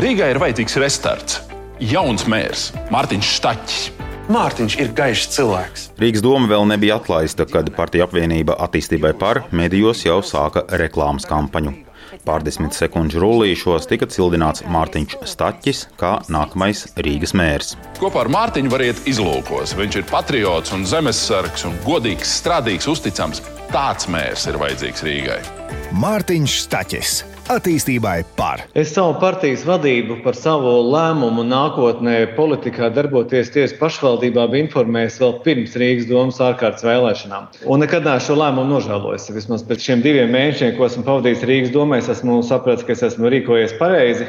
Rīgai ir vajadzīgs restarts, jauns mērs, Mārtiņš Štaķis. Mārtiņš ir gaišs cilvēks. Rīgas doma vēl nebija atlaista, kad partija apvienība attīstībai par medijos jau sāka reklāmas kampaņu. Pārdesmit sekundžu rullīšos tika cildināts Mārtiņš Staķis kā nākamais Rīgas mērs. Kopā ar Mārtiņu var iet izlūkos. Viņš ir patriots un zemesargs un godīgs, strādīgs, uzticams. Tāds mērs ir vajadzīgs Rīgai. Mārtiņš Staķis attīstībai par. Es savu partijas vadību par savu lēmumu nākotnē politikā darboties tieši pašvaldībā biju informējis vēl pirms Rīgas domas ārkārtas vēlēšanām. Un nekad neesmu šo lēmumu nožēlojis. Vismaz pēc šiem diviem mēnešiem, ko esmu pavadījis Rīgas domē, es esmu sapratis, ka es esmu rīkojies pareizi.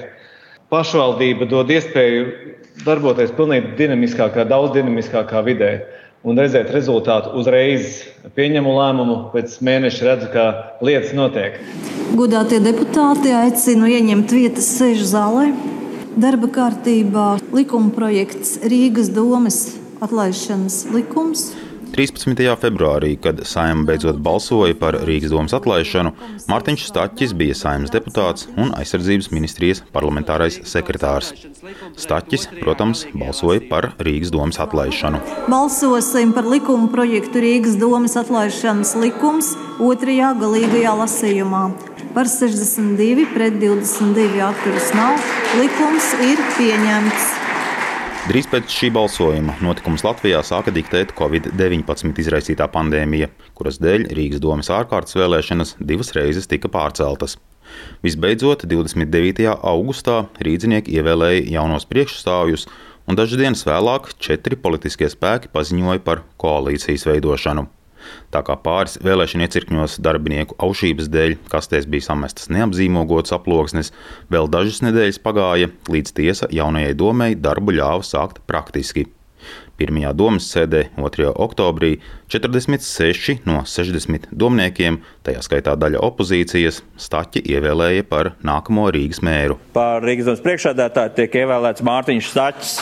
Pašvaldība dod iespēju darboties pilnīgi dinamiskākā, daudz dinamiskākā vidē un redzēt rezultātu uzreiz. Pieņemu lēmumu, pēc mēneša redzu, ka lietas notiek. Godātie deputāti aicinu ieņemt vietas sēžu zālē. Darba kārtībā likuma projekts Rīgas domes atlaišanas likums 13. februārī, kad saima beidzot balsoja par Rīgas domas atlaišanu, Mārtiņš Staķis bija saimnes deputāts un aizsardzības ministrijas parlamentārais sekretārs. Staķis, protams, balsoja par Rīgas domas atlaišanu. Balsosim par likuma projektu Rīgas domas atlaišanas likums otrajā galīgajā lasījumā. Par 62 pret 22 atturas nav. Likums ir pieņemts. Drīz pēc šī balsojuma notikums Latvijā sāka diktēt Covid-19 izraisītā pandēmija, kuras dēļ Rīgas domas ārkārtas vēlēšanas divas reizes tika pārceltas. Visbeidzot, 29. augustā rīznieki ievēlēja jaunos priekšstāvjus, un dažas dienas vēlāk četri politiskie spēki paziņoja par koalīcijas veidošanu. Tā kā pāris vēlēšana iecirkņos darbinieku aušības dēļ kastēs bija samestas neapzīmogotas aploksnes, vēl dažas nedēļas pagāja, līdz tiesa jaunajai domai darbu ļāva sākt praktiski. Pirmajā domas sēdē 2. oktobrī 46 no 60 domniekiem, tajā skaitā daļa opozīcijas, Staķi ievēlēja par nākamo Rīgas mēru. Par Rīgas domas priekšsēdētāju tiek ievēlēts Mārtiņš Staķis.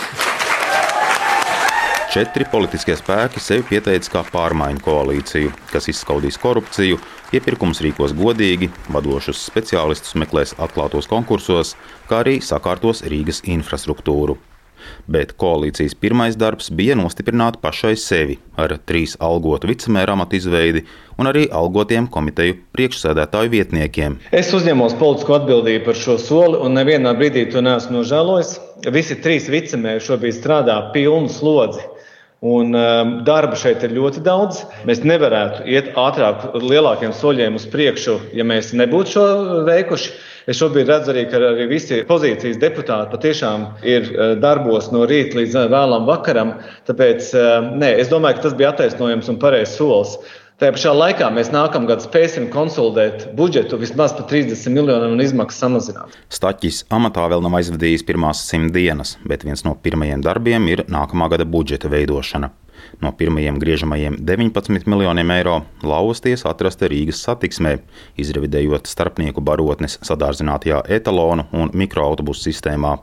Četri politiskie spēki sevi pieteica kā pārmaiņu koalīciju, kas izskaudīs korupciju, iepirkums rīkos godīgi, vadošus speciālistus meklēs atklātos konkursos, kā arī sakārtos Rīgas infrastruktūru. Bet koalīcijas pirmais darbs bija nostiprināt pašai sevi ar trīs algotu vicemēra amatu izveidi un arī algotiem komiteju priekšsēdētāju vietniekiem. Es uzņemos politisko atbildību par šo soli un nevienā brīdī to neesmu nožēlojis. Visi trīs vicemēri šobrīd strādā pilnu slodzi. Un um, darba šeit ir ļoti daudz. Mēs nevarētu iet ātrāk, lielākiem soļiem uz priekšu, ja mēs nebūtu šo veikuši. Es šobrīd redzu arī, ka arī visi pozīcijas deputāti patiešām ir uh, darbos no rīta līdz uh, vēlam vakaram. Tāpēc uh, nē, es domāju, ka tas bija attaisnojams un pareizs solis. Tajā pašā laikā mēs nākamgad spēsim konsolidēt budžetu vismaz par 30 miljoniem un izmaksas samazināt. Staķis amatā vēl nav aizvadījis pirmās simt dienas, bet viens no pirmajiem darbiem ir nākamā gada budžeta veidošana. No pirmajiem griežamajiem 19 miljoniem eiro lausties atrasta Rīgas satiksmē, izrevidējot starpnieku barotnes sadārzinātajā etalonu un mikroautobusu sistēmā.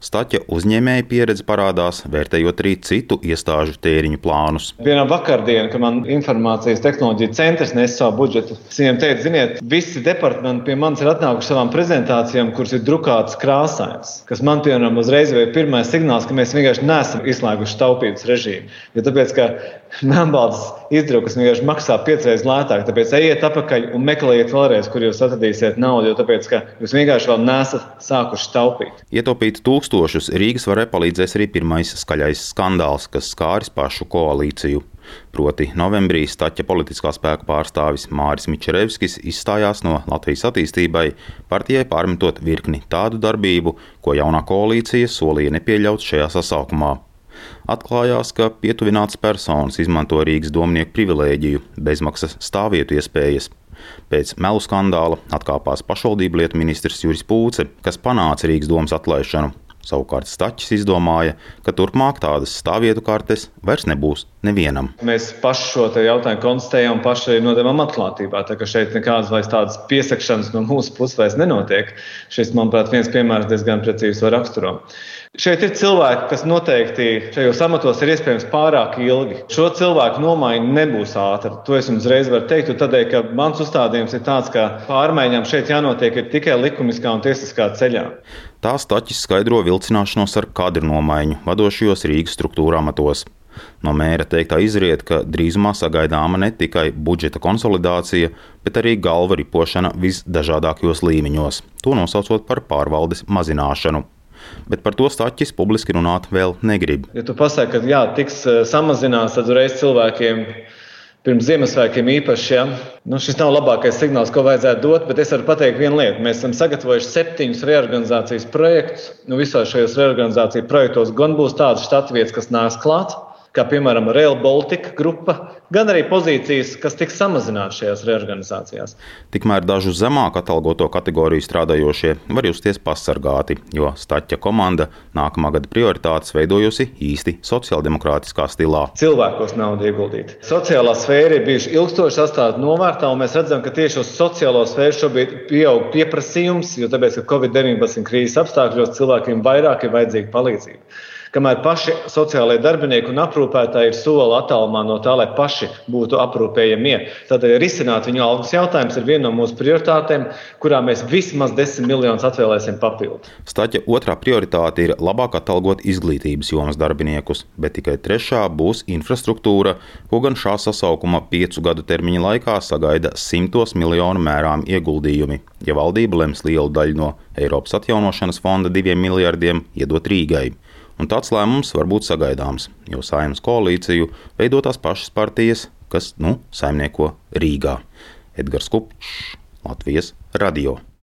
Staķa uzņēmēja pieredze parādās, vērtējot arī citu iestāžu tēriņu plānus. Vienā vakardienā, kad man informācijas tehnoloģija centrs nes savu budžetu, viņiem teicu, ziniet, visi departamenti pie manis ir atnākuši savām prezentācijām, kuras ir drukātas krāsainas. Kas man, piemēram, uzreiz bija pirmais signāls, ka mēs vienkārši nesam izslēguši taupības režīmu. Jo tāpēc, ka melnbalts izdrukas vienkārši maksā piecreiz lētāk, tāpēc ejiet atpakaļ un meklējiet vēlreiz, kur jūs atradīsiet naudu, jo tāpēc, ka jūs vienkārši vēl nesat sākuši taupīt. Ietaupīt tūkstošus Rīgas varēja palīdzēs arī pirmais skaļais skandāls, kas skāris pašu koalīciju. Proti, novembrī Staķa politiskā spēka pārstāvis Māris Mičerevskis izstājās no Latvijas attīstībai, partijai pārmetot virkni tādu darbību, ko jaunā koalīcija solīja nepieļaut šajā sasaukumā. Atklājās, ka pietuvināts personas izmanto Rīgas domnieku privilēģiju, bezmaksas stāvvietu iespējas. Pēc melu skandāla atkāpās pašvaldību lietu ministrs Juris Pūce, kas panāca Rīgas domas atlaišanu. Savukārt Stačs izdomāja, ka turpmāk tādas stāvvietu kartes vairs nebūs nevienam. Mēs paši šo jautājumu konstatējam, paši nodevām atklātībā. Tā kā šeit nekādas vairs tādas piesakšanas no mūsu puses vairs nenotiek. Šis, manuprāt, viens piemērs diezgan precīzi var raksturot. Šeit ir cilvēki, kas noteikti šajos amatos ir iespējams pārāk ilgi. Šo cilvēku nomaiņa nebūs ātra. To es jums uzreiz varu teikt, tādēļ, ka mans uzstādījums ir tāds, ka pārmaiņām šeit jānotiek tikai likumiskā un tiesiskā ceļā. Tā staķis skaidro vilcināšanos ar kadru nomaiņu vadošajos Rīgas struktūra amatos. No mēra teiktā izriet, ka drīzumā sagaidāma ne tikai budžeta konsolidācija, bet arī galva ripošana visdažādākajos līmeņos, to nosaucot par pārvaldes mazināšanu. Bet par to staķis publiski runāt vēl negrib. Ja tu pasaki, ka jā, tiks eh, samazināts, tad uzreiz cilvēkiem pirms Ziemassvētkiem īpaši. Ja? Nu, šis nav labākais signāls, ko vajadzētu dot, bet es varu pateikt vienu lietu. Mēs esam sagatavojuši septiņus reorganizācijas projektus. Nu, visos šajos reorganizācijas projektos gan būs tādas štata vietas, kas nāks klāt, kā piemēram Rail Baltica grupa, gan arī pozīcijas, kas tiks samazinātas šajās reorganizācijās. Tikmēr dažu zemāk atalgoto kategoriju strādājošie var justies pasargāti, jo Staķa komanda nākamā gada prioritātes veidojusi īsti sociāldemokrātiskā stilā. Cilvēkos naudu ieguldīt. Sociālā sfēra ir bijusi ilgstoši atstāta novārtā, un mēs redzam, ka tieši uz sociālo sfēru šobrīd pieaug pieprasījums, jo tāpēc, ka Covid-19 krīzes apstākļos cilvēkiem vairāk ir vajadzīga palīdzība kamēr paši sociālajie darbinieki un aprūpētāji ir soli attālumā no tā, lai paši būtu aprūpējamie. Tad risināt viņu algas jautājums ir viena no mūsu prioritātēm, kurā mēs vismaz 10 miljonus atvēlēsim papildu. Staķa otrā prioritāte ir labāk atalgot izglītības jomas darbiniekus, bet tikai trešā būs infrastruktūra, ko gan šā sasaukuma piecu gadu termiņa laikā sagaida simtos miljonu mērām ieguldījumi, ja valdība lems lielu daļu no Eiropas atjaunošanas fonda diviem miljardiem iedot Rīgai un tāds lēmums var būt sagaidāms, jo saimnes koalīciju veido tās pašas partijas, kas nu saimnieko Rīgā. Edgars Kupčs, Latvijas radio.